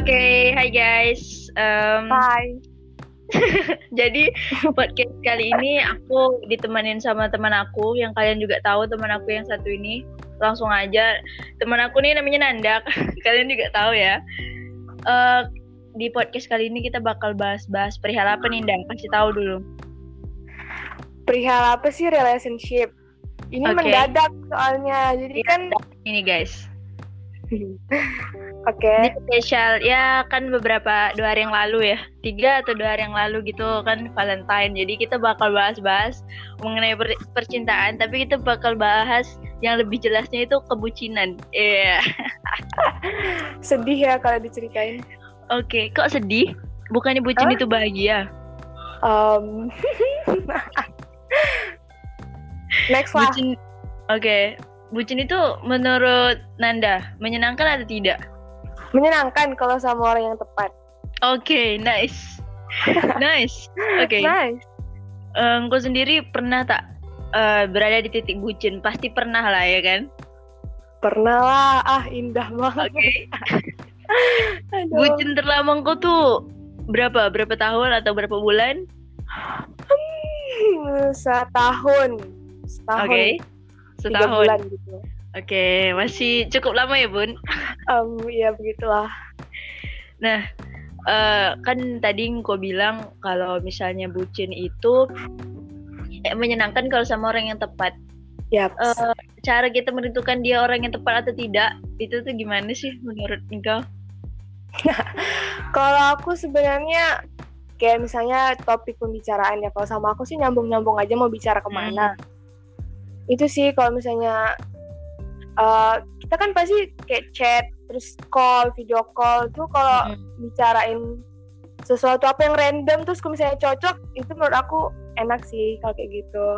Oke, hai guys. Um, Hai. jadi podcast kali ini aku ditemenin sama teman aku yang kalian juga tahu teman aku yang satu ini. Langsung aja, teman aku nih namanya Nanda. kalian juga tahu ya. Eh, di podcast kali ini kita bakal bahas-bahas perihal apa nih, Nanda? Kasih tahu dulu. Perihal apa sih relationship? Ini Oke. mendadak soalnya. Jadi kan Ini guys. oke. Ini spesial ya kan beberapa dua hari yang lalu ya tiga atau dua hari yang lalu gitu kan Valentine jadi kita bakal bahas-bahas mengenai per- percintaan tapi kita bakal bahas yang lebih jelasnya itu kebucinan iya Sedih ya kalau diceritain. oke kok sedih bukannya bucin Hah? itu bahagia Um, next lah. bucin oke bucin itu menurut Nanda menyenangkan atau tidak Menyenangkan kalau sama orang yang tepat. oke nice nice oke Nice. Eh, Engkau sendiri pernah tak eh, berada di titik bucin? Pasti pernah lah ya kan? Pernah lah. Ah, indah banget. Oke. Aduh. bucin terlama engkau tuh berapa? Berapa tahun atau berapa bulan? Hmm, setahun. Setahun. Oke. Setahun. bulan gitu. Oke, masih cukup lama ya, Bun. Um, ya begitulah. Nah, eh, kan tadi engkau bilang kalau misalnya bucin itu eh, menyenangkan kalau sama orang yang tepat. Yap. Eh, cara kita menentukan dia orang yang tepat atau tidak, itu tuh gimana sih menurut engkau? Kalau aku sebenarnya kayak misalnya topik pembicaraan ya kalau sama aku sih nyambung-nyambung aja mau bicara ke mana. Itu sih kalau misalnya eh, kita kan pasti kayak chat terus call, video call tuh kalau Mm. bicarain sesuatu apa yang random terus kalau misalnya cocok itu menurut aku enak sih kalau kayak gitu.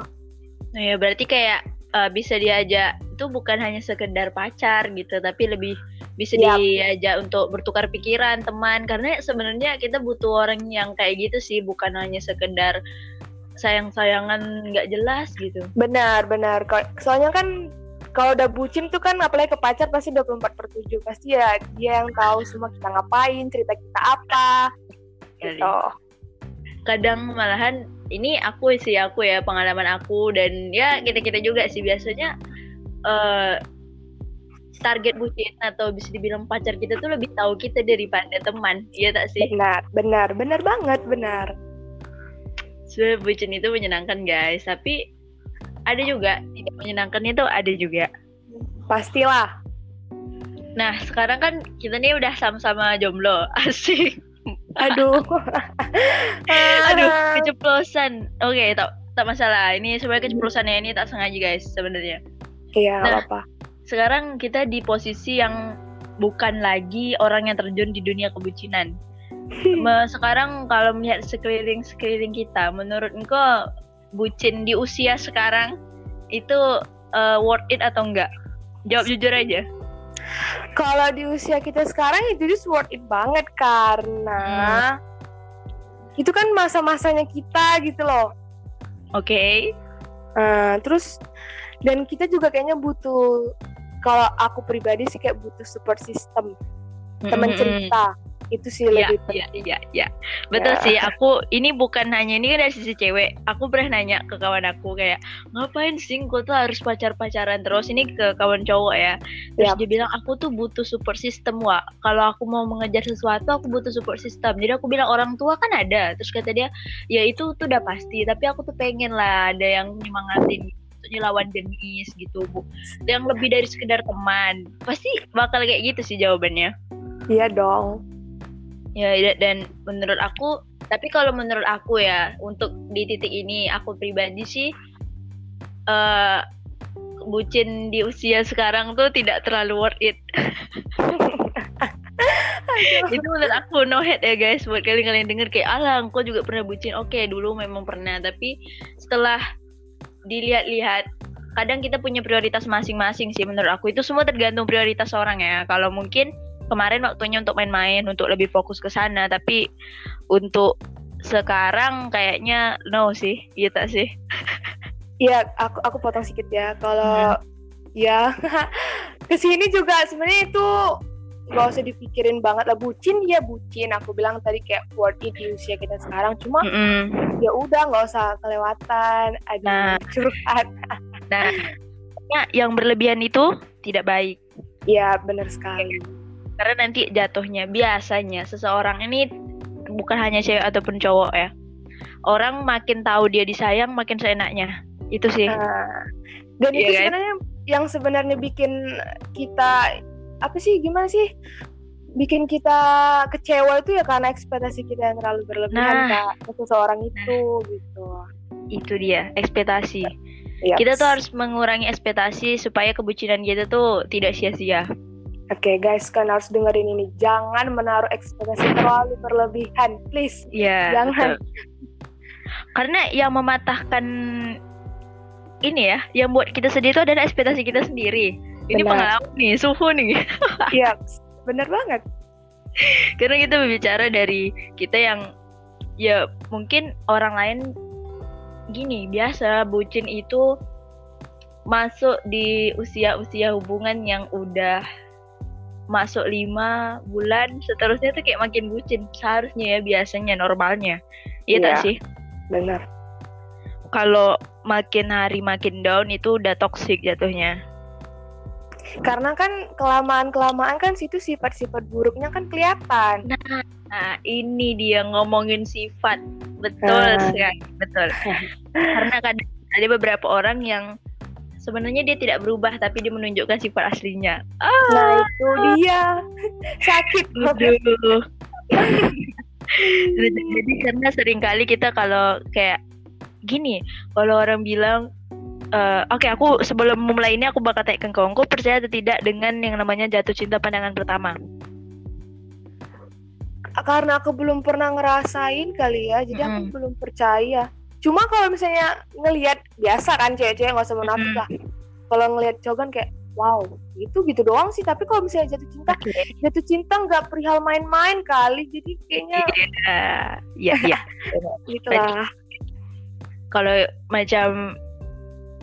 Nah ya berarti kayak eh, bisa diajak itu bukan hanya sekedar pacar gitu, tapi lebih bisa Yap. diajak untuk bertukar pikiran teman karena sebenarnya kita butuh orang yang kayak gitu sih, bukan hanya sekedar sayang-sayangan nggak jelas gitu. Benar, benar. Soalnya kan kalau udah bucin tuh kan apalagi ke pacar pasti 24 per 7 pasti ya dia yang tahu semua kita ngapain, cerita kita apa gitu. Kadang malahan ini aku sih aku ya pengalaman aku dan ya kita kita juga sih biasanya eh target bucin atau bisa dibilang pacar kita tuh lebih tahu kita daripada teman, iya tak sih? Benar, benar, benar banget, benar. Sebenarnya bucin itu menyenangkan guys tapi ada juga tidak menyenangkannya tuh ada juga Pastilah. nah sekarang kan kita nih udah sama-sama jomblo asik Aduh. aduh keceplosan oke tak tak masalah ini sebenarnya keceplosannya ini tak sengaja guys sebenarnya Iya, Nah. apa-apa. sekarang kita di posisi yang bukan lagi orang yang terjun di dunia kebucinan sekarang kalau melihat sekeliling sekeliling kita menurut engkau bucin di usia sekarang itu eh, worth it atau enggak? Jawab jujur aja. Kalau di usia kita sekarang itu just worth it banget karena itu kan masa-masanya kita gitu loh. oke. Eh, terus dan kita juga kayaknya butuh kalau aku pribadi sih kayak butuh support system teman Mm-mm. cerita itu sih Iya, lebih iya, iya, iya. Betul Ya. sih. Aku ini bukan hanya ini kan dari sisi cewek. Aku pernah nanya ke kawan aku kayak ngapain sih kau tuh harus pacar-pacaran terus ini ke kawan cowok ya. Terus Yap. dia bilang aku tuh butuh support system wa. Kalau aku mau mengejar sesuatu aku butuh support system. Jadi aku bilang orang tua kan ada. Terus kata dia ya itu tuh udah pasti. Tapi aku tuh pengen lah ada yang nyemangatin Maksudnya lawan jenis gitu bu yang lebih dari sekedar teman pasti bakal kayak gitu sih jawabannya iya dong Ya da- dan menurut aku, tapi kalau menurut aku ya untuk di titik ini aku pribadi sih eh bucin di usia sekarang tuh tidak terlalu worth it. Itu menurut aku no head ya guys buat kalian-kalian denger kayak alah engkau juga pernah bucin. Oke, dulu memang pernah, tapi setelah dilihat-lihat kadang kita punya prioritas masing-masing sih menurut aku. Itu semua tergantung prioritas orang ya. Kalau mungkin kemarin waktunya untuk main-main untuk lebih fokus ke sana. Tapi untuk sekarang kayaknya no sih gitu sih? Iya, aku aku potong sedikit ya. Kalau ya ke sini juga sebenarnya itu nggak usah dipikirin banget lah. Bucin ya bucin. Aku bilang tadi kayak word it di usia kita sekarang. Cuma Mm -mm. ya udah nggak usah kelewatan. Ada Nah. curhat. Nah, ya, yang berlebihan itu tidak baik. ya benar sekali Karena nanti jatuhnya biasanya seseorang ini bukan hanya cewek ataupun cowok ya. Orang makin tahu dia disayang makin seenaknya. Itu sih. Nah, dan Iya itu kan? sebenarnya yang sebenarnya bikin kita apa sih gimana sih bikin kita kecewa itu ya karena ekspektasi kita yang terlalu berlebihan Nah. Ke seseorang itu gitu. Itu dia, ekspektasi. Yaps. Kita tuh harus mengurangi ekspektasi supaya kebucinan kita tuh tidak sia-sia. Oke guys, kan harus dengerin ini. Jangan menaruh ekspektasi terlalu berlebihan, please. Iya. Jangan. betul. Karena yang mematahkan ini ya, yang buat kita sedih itu adalah ekspektasi kita sendiri. Ini Benar. pengalaman nih, suhu nih. Iya, bener banget. Karena kita berbicara dari kita yang ya mungkin orang lain gini biasa bucin itu masuk di usia-usia hubungan yang udah masuk lima bulan seterusnya tuh kayak makin bucin seharusnya ya biasanya normalnya iya tak Iya. sih Bener. kalau makin hari makin down itu udah toxic jatuhnya Karena kan kelamaan-kelamaan kan situ sifat-sifat buruknya kan kelihatan. Nah, ini dia ngomongin sifat. Betul Ah. sekali, betul. Karena kadang ada beberapa orang yang sebenarnya dia tidak berubah tapi dia menunjukkan sifat aslinya. Ah, Nah, itu dia. Sakit aduh. Jadi karena sering kali kita kalau kayak gini, kalau orang bilang eh, oke aku sebelum memulai ini aku bakal tanya ke kau, kau percaya atau tidak dengan yang namanya jatuh cinta pandangan pertama? Karena aku belum pernah ngerasain kali ya, jadi aku Mm-mm. belum percaya. Cuma kalau misalnya ngelihat biasa kan cewek-cewek nggak usah munafik Mm-mm. lah. Kalau ngelihat cowok kan kayak wow, itu gitu doang sih. Tapi kalau misalnya jatuh cinta, Oke. jatuh cinta nggak perihal main-main kali. Jadi kayaknya Iya, iya. gitu lah. kalau macam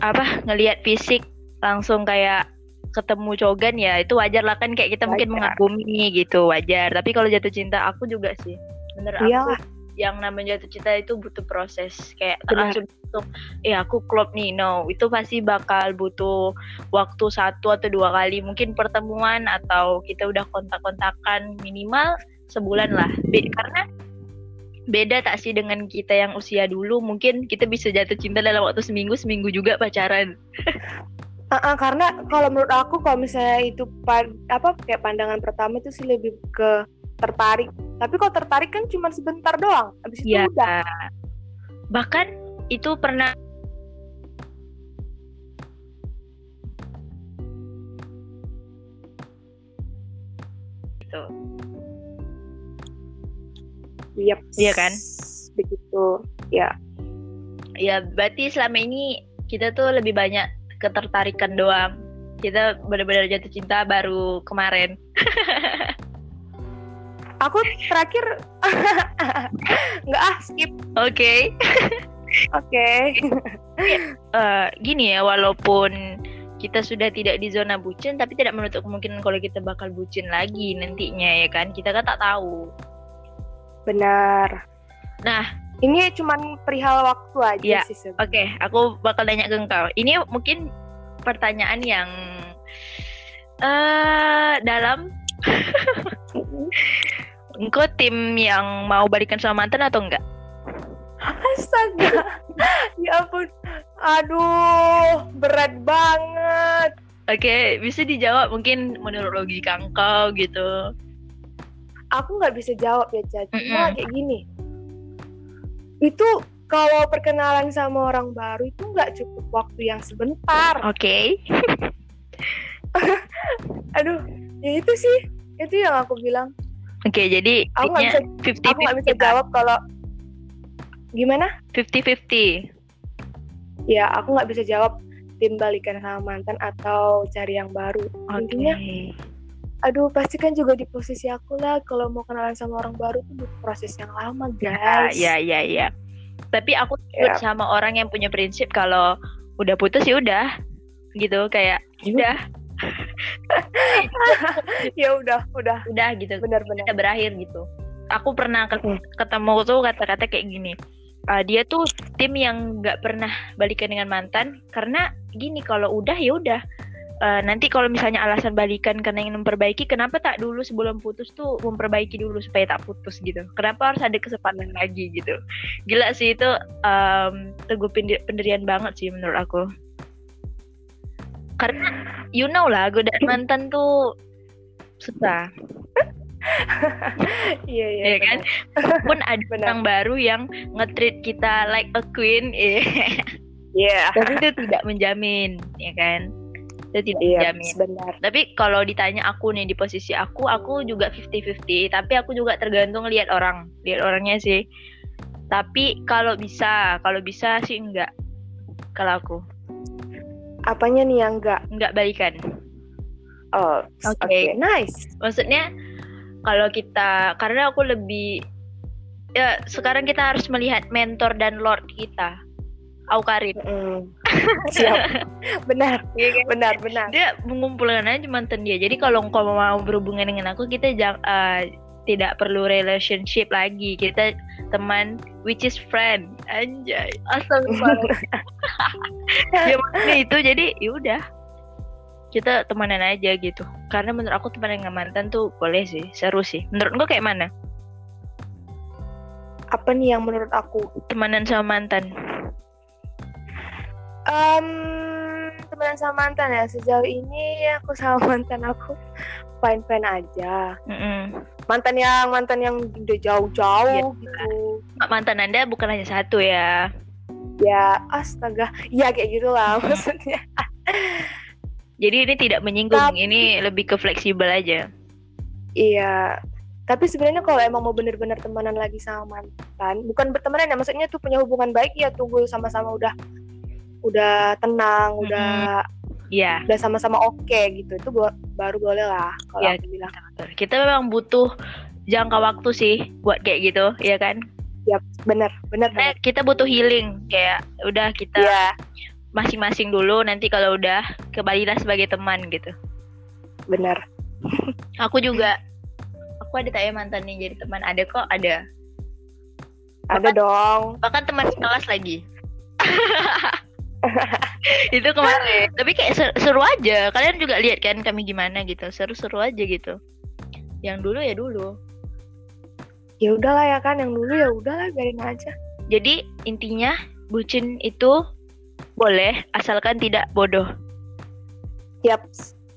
apa ngelihat fisik langsung kayak ketemu cogan ya itu wajar lah kan kayak kita mungkin Wajar. mengagumi gitu wajar tapi kalau jatuh cinta aku juga sih bener aku Iyalah. Yang namanya jatuh cinta itu butuh proses kayak Benar. langsung langsung eh aku klop nih no itu pasti bakal butuh waktu satu atau dua kali mungkin pertemuan atau kita udah kontak-kontakan minimal sebulan lah Be- karena beda tak sih dengan kita yang usia dulu mungkin kita bisa jatuh cinta dalam waktu seminggu seminggu juga pacaran Ah, ah, karena kalau menurut aku kalau misalnya itu pa- apa kayak pandangan pertama itu sih lebih ke tertarik. Tapi kalau tertarik kan cuma sebentar doang. Habis itu ya udah. bahkan itu pernah gitu Yep. Iya kan? Begitu. Ya. ya berarti selama ini kita tuh lebih banyak ketertarikan doang kita benar-benar jatuh cinta baru kemarin Aku terakhir nggak ah skip. oke Oke. Eh, gini ya walaupun kita sudah tidak di zona bucin tapi tidak menutup kemungkinan kalau kita bakal bucin lagi nantinya ya kan kita kan tak tahu Benar. Nah. ini cuman perihal waktu aja Ya, sih oke aku bakal nanya ke engkau ini mungkin pertanyaan yang eh dalam engkau tim yang mau balikan sama mantan atau enggak Astaga. ya ampun. Aduh, berat banget. Oke, bisa dijawab mungkin menurut logika engkau gitu. Aku nggak bisa jawab ya, Caca. Cuma Mm-mm. kayak gini. Itu kalau perkenalan sama orang baru itu nggak cukup waktu yang sebentar. Oke. Aduh, ya itu sih. Itu yang aku bilang. Oke, jadi Aku nggak bisa, fifty aku nggak bisa jawab kalau gimana? Fifty fifty. Ya, aku nggak bisa jawab tim balikan sama mantan atau cari yang baru. Oke. Intinya, aduh pasti kan juga di posisi aku lah kalau mau kenalan sama orang baru tuh butuh proses yang lama Ya, guys. ya, ya, ya. Tapi aku Ya. ikut sama orang yang punya prinsip kalau udah putus ya udah gitu kayak udah ya udah udah. Udah gitu. Benar-benar kita berakhir gitu. Aku pernah Hmm. ketemu tuh kata-kata kayak gini. Ah, dia tuh tim yang nggak pernah balikan dengan mantan karena gini kalau udah ya udah. Eh, nanti kalau misalnya alasan balikan karena ingin memperbaiki kenapa tak dulu sebelum putus tuh memperbaiki dulu supaya tak putus gitu? Kenapa harus ada kesempatan lagi gitu? Gila sih itu um, teguh pendi- pendirian banget sih menurut aku karena you know lah godaan mantan tuh susah. Iya iya Iya kan? pun ada Benar. orang baru yang nge-treat kita like a queen iya. Tapi itu tidak menjamin ya kan? Itu tidak iya menjamin. benar. Tapi kalau ditanya aku nih di posisi aku aku juga 50-50 tapi aku juga tergantung lihat orang lihat orangnya sih. Tapi kalau bisa kalau bisa sih enggak kalau aku apanya nih yang enggak enggak balikan. Oh oke. Oke. nice. Maksudnya kalau kita karena aku lebih ya sekarang kita harus melihat mentor dan lord kita. Aukarin. Mm. siap. Benar Iya kan? benar benar. Dia mengumpulkan aja mantan dia jadi kalau engkau mau berhubungan dengan aku kita jang, eh, tidak perlu relationship lagi. Kita teman which is friend. Anjay. Astagfirullahaladzim ya maksudnya itu jadi yaudah kita temenan aja gitu. Karena menurut aku temenan dengan mantan tuh boleh sih seru sih. Menurut engkau kayak mana? Apa nih yang menurut aku? Temenan sama mantan. Em, temenan sama mantan ya. Sejauh ini aku sama mantan aku fine fine aja. Mm-mm. mantan yang mantan yang udah jauh-jauh Iya. gitu. Mantan anda bukan hanya satu ya ya astaga. Ya kayak gitulah maksudnya. Jadi ini tidak menyinggung Tapi- ini lebih ke fleksibel aja. Iya. Tapi sebenarnya kalau emang mau bener-bener temenan lagi sama mantan bukan bertemanan ya maksudnya tuh punya hubungan baik ya tunggu sama-sama udah udah tenang udah Iya. udah sama-sama oke gitu. Itu bo- baru boleh lah kalau aku bilang. Betul. Kita memang butuh jangka waktu sih buat kayak gitu, ya kan? Bener bener Karena banget kita butuh healing, kayak udah kita Iya masing-masing dulu, nanti kalau udah kembalilah sebagai teman gitu. bener Aku juga, aku ada tak ya mantan nih jadi teman, ada kok, ada. ada dong Bahkan teman kelas lagi. itu kemarin. Tapi kayak ser- seru aja. Kalian juga lihat kan kami gimana gitu, seru-seru aja gitu. Yang dulu ya dulu. Ya udahlah ya kan yang dulu ya udahlah biarin aja Jadi intinya bucin itu boleh asalkan tidak bodoh Yap,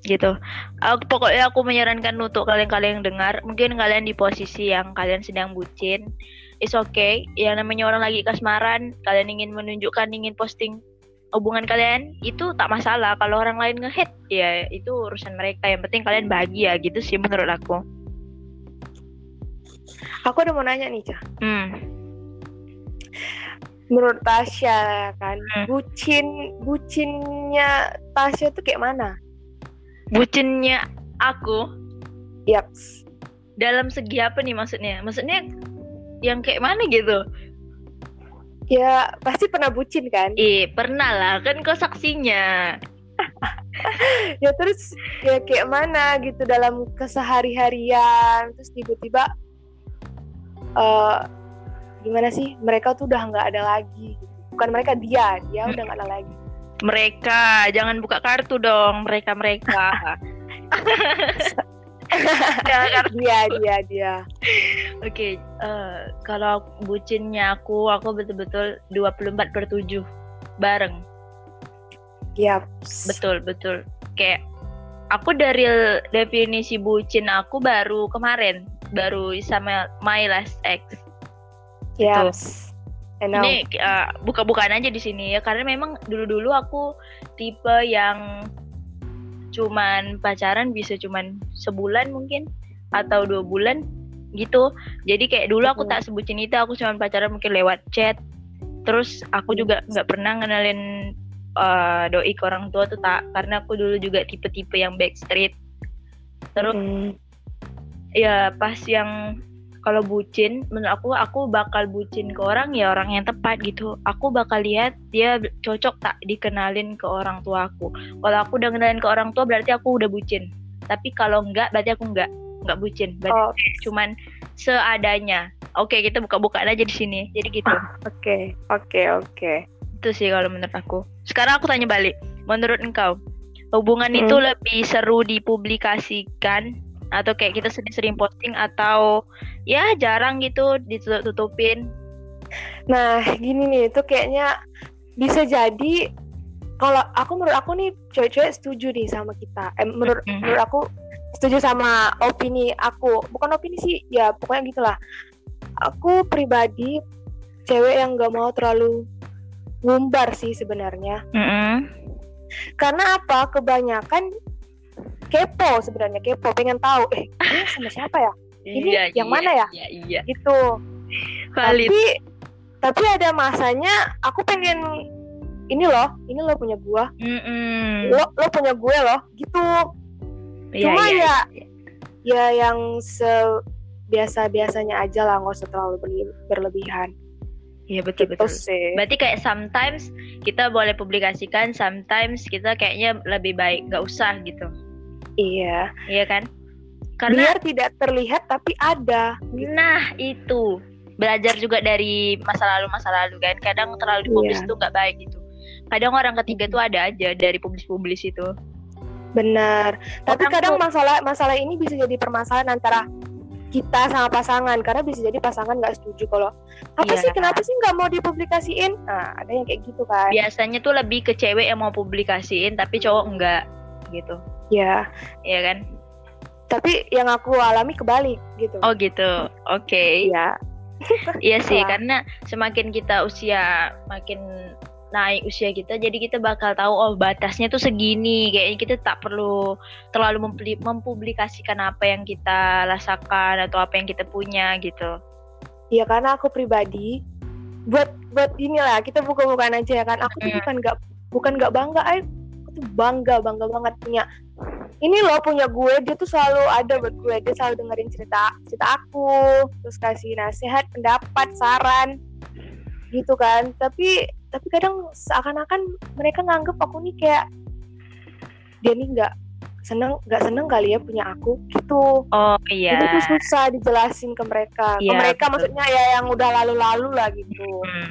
gitu. Aku, pokoknya aku menyarankan untuk kalian-kalian yang dengar, mungkin kalian di posisi yang kalian sedang bucin, it's okay. Yang namanya orang lagi kasmaran, kalian ingin menunjukkan, ingin posting hubungan kalian, itu tak masalah. Kalau orang lain nge-hate, ya itu urusan mereka. Yang penting kalian bahagia gitu sih menurut aku. Aku udah mau nanya nih Cah Hmm. menurut Tasya ya kan Hmm. bucin bucinnya Tasya tuh kayak mana Bucinnya aku Yap, dalam segi apa nih maksudnya? Maksudnya yang kayak mana gitu? ya pasti pernah bucin kan Eh, pernah lah, kan kau saksinya. ya terus ya kayak mana gitu dalam kesehari-harian terus tiba-tiba eh gimana sih mereka tuh udah nggak ada lagi gitu. bukan mereka dia dia udah nggak ada lagi Mereka, jangan buka kartu dong, mereka-mereka. Jangan kartu. dia dia dia Oke, eh, kalau bucinnya aku, aku betul-betul 24 per 7 bareng. Yap. Betul, betul. Kayak aku dari definisi bucin aku baru kemarin, baru sama my last ex. Yap. I know. Ini uh, buka-bukaan aja di sini ya karena memang dulu-dulu aku tipe yang cuman pacaran bisa cuman sebulan mungkin atau dua bulan gitu. Jadi kayak dulu aku tak sebutin itu, aku cuman pacaran mungkin lewat chat. Terus aku juga nggak pernah ngenalin uh, doi ke orang tua tuh tak karena aku dulu juga tipe-tipe yang backstreet. Terus Hmm. Ya pas yang kalau bucin menurut aku aku bakal bucin ke orang ya orang yang tepat gitu. Aku bakal lihat dia cocok tak dikenalin ke orang tua aku. Kalau aku udah kenalin ke orang tua berarti aku udah bucin. Tapi kalau enggak berarti aku enggak enggak bucin. Berarti Oh, cuman seadanya. Oke kita buka-bukaan aja di sini. Jadi gitu. Oke, oke, oke. itu sih kalau menurut aku. Sekarang aku tanya balik. Menurut engkau hubungan itu Hmm. lebih seru dipublikasikan atau kayak kita sering-sering posting atau ya jarang gitu ditutup-tutupin Nah, gini nih, itu kayaknya bisa jadi kalau aku menurut aku nih cewek-cewek setuju nih sama kita. Eh, menurut Mm-mm. menurut aku setuju sama opini aku. Bukan opini sih, ya pokoknya gitulah. Aku pribadi cewek yang gak mau terlalu ngumbar sih sebenarnya. Mm-mm. Karena apa? Kebanyakan kepo sebenarnya kepo, pengen tahu eh ini sama siapa ya? Ini Iya, yang iya, mana ya? iya iya Gitu. valid Tapi tapi ada masanya aku pengen ini loh, ini lo punya gua, Mm-mm. lo lo punya gue loh, gitu. Iya, Cuma iya, ya ya yang se biasa biasanya aja lah, nggak usah terlalu berle- berlebihan. iya betul Gitu betul sih. berarti kayak sometimes kita boleh publikasikan sometimes kita kayaknya lebih baik nggak usah gitu Iya. iya kan karena Biar tidak terlihat tapi ada. Nah itu belajar juga dari masa lalu masa lalu kan kadang terlalu dipublis Iya. itu nggak baik gitu kadang orang ketiga tuh ada aja dari publis-publis itu Benar. Tapi Orang kadang tuh- masalah masalah ini bisa jadi permasalahan antara kita sama pasangan karena bisa jadi pasangan nggak setuju kalau apa Iya. sih kenapa sih nggak mau dipublikasiin nah ada yang kayak gitu kan biasanya tuh lebih ke cewek yang mau publikasiin tapi cowok enggak gitu. Ya Iya kan? Tapi yang aku alami kebalik gitu. Oh gitu. Oke. Iya. iya sih Wah. karena semakin kita usia makin naik usia kita jadi kita bakal tahu oh batasnya tuh segini. Kayaknya kita tak perlu terlalu mempublikasikan apa yang kita rasakan atau apa yang kita punya gitu. Iya karena aku pribadi buat buat inilah kita buka-bukaan aja ya kan. Aku tuh Hmm. bukan nggak bukan nggak bangga, ay, aku tuh bangga bangga banget punya. Ini loh punya gue, dia tuh selalu ada buat gue. Dia selalu dengerin cerita cerita aku, terus kasih nasihat, pendapat, saran, gitu kan. Tapi tapi kadang seakan-akan mereka nganggep aku nih kayak dia nih nggak seneng nggak seneng kali ya punya aku gitu. oh iya Jadi tuh susah dijelasin ke mereka. ke Iya, mereka betul. maksudnya ya yang udah lalu-lalu lah gitu. Hmm.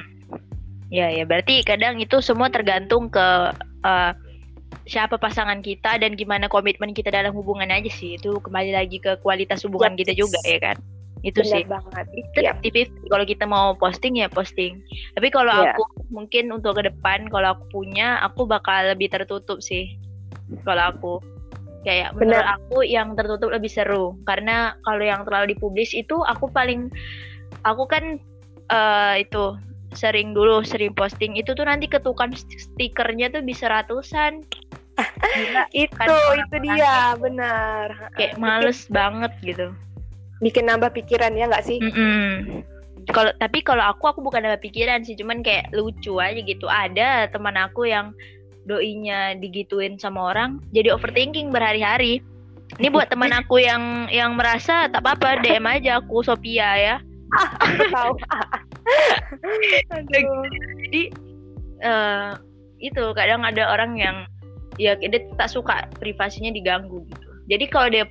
Ya ya berarti kadang itu semua tergantung ke eh, siapa pasangan kita dan gimana komitmen kita dalam hubungan aja sih itu kembali lagi ke kualitas hubungan Yes. kita juga ya kan itu Benar sih banget. itu Iya. tipis kalau kita mau posting ya posting tapi kalau Iya. aku mungkin untuk ke depan kalau aku punya aku bakal lebih tertutup sih kalau aku kayak menurut Benar. aku yang tertutup lebih seru karena kalau yang terlalu dipublis itu aku paling aku kan eh, itu sering dulu sering posting itu tuh nanti ketukan stikernya tuh bisa ratusan Gila, Itu Kan itu dia benar. kayak Bikin- males banget gitu Bikin nambah pikiran ya nggak sih? Mm-mm. Kalau tapi kalau aku aku bukan ada pikiran sih, cuman kayak lucu aja gitu. Ada teman aku yang doinya digituin sama orang, jadi overthinking berhari-hari. Ini buat teman aku yang yang merasa tak apa-apa DM aja aku Sophia ya. Aku tahu. Jadi eh itu kadang ada orang yang ya dia tak suka privasinya diganggu gitu. Jadi kalau dia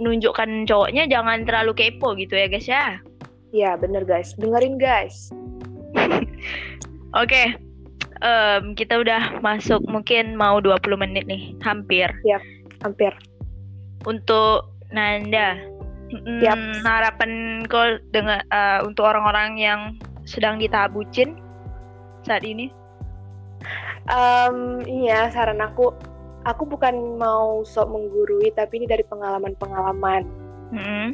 menunjukkan cowoknya jangan terlalu kepo gitu ya guys ya. Iya bener guys. Dengerin guys. Oke, em, kita udah masuk mungkin mau 20 menit nih, hampir. Hampir. Untuk Nanda, Yap. harapan kau dengan eh, untuk orang-orang yang sedang di tahap bucin saat ini? Em, iya saran aku. Aku bukan mau sok menggurui tapi ini dari pengalaman-pengalaman. Mm,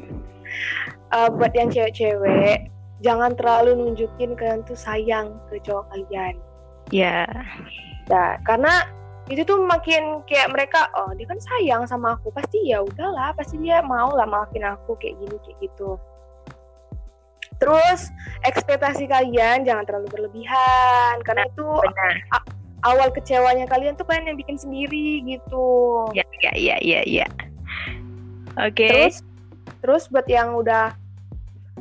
Eh, buat yang cewek-cewek jangan terlalu nunjukin kalian tuh sayang ke cowok kalian. Ya, Nah, karena itu tuh makin kayak mereka, oh dia kan sayang sama aku, pasti ya udahlah, pasti dia mau lah maafin aku kayak gini kayak gitu. Terus ekspektasi kalian jangan terlalu berlebihan, karena itu benar. awal kecewanya kalian tuh kalian yang bikin sendiri gitu. Ya, ya, ya, ya, ya. Oke. Terus, terus buat yang udah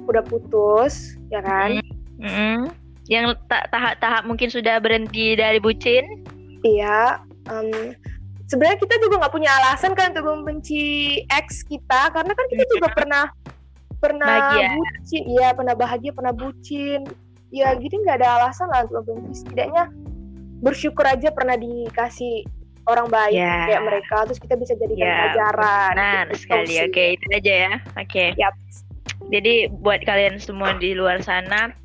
udah putus, ya kan? Mm, yang ta- tahap-tahap mungkin sudah berhenti dari bucin. Iya, em, sebenarnya kita juga nggak punya alasan kan untuk membenci ex kita karena kan kita juga pernah pernah Bahagia. bucin iya pernah bahagia pernah bucin ya gitu nggak ada alasan lah untuk membenci setidaknya bersyukur aja pernah dikasih orang baik Ya. kayak mereka terus kita bisa jadikan Ya, pelajaran Gitu sekali. Oke, itu aja ya. Oke. Yap. Jadi buat kalian semua di luar sana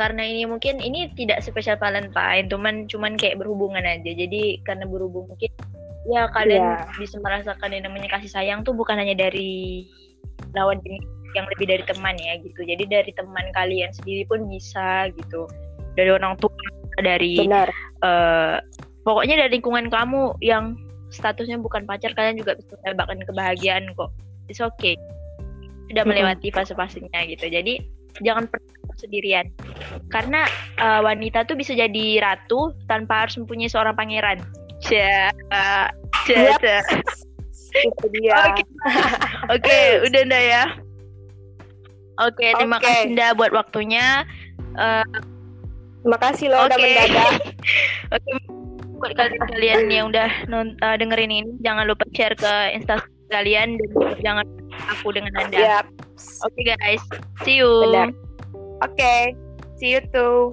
karena ini mungkin ini tidak spesial Valentine, cuman cuman kayak berhubungan aja. Jadi karena berhubung mungkin ya kalian Iya. bisa merasakan yang namanya kasih sayang tuh bukan hanya dari lawan jenis yang lebih dari teman ya gitu. Jadi dari teman kalian sendiri pun bisa gitu. Dari orang tua, dari benar eh pokoknya dari lingkungan kamu yang statusnya bukan pacar kalian juga bisa mendapatkan kebahagiaan kok it's okay sudah melewati fase-fasenya gitu jadi jangan pernah sendirian karena eh, wanita tuh bisa jadi ratu tanpa harus mempunyai seorang pangeran Cia, cia, Yap. cia. itu dia Oke. Oke, udah ndak ya. Oke, terima Oke. kasih ndak buat waktunya. Eh, terima kasih loh udah Oke. mendadak Oke, buat kalian-kalian yang udah non- eh, dengerin ini, jangan lupa share ke Insta kalian dan jangan lupa aku dengan Anda. ya Oke guys, see you. Benar. Oke see you too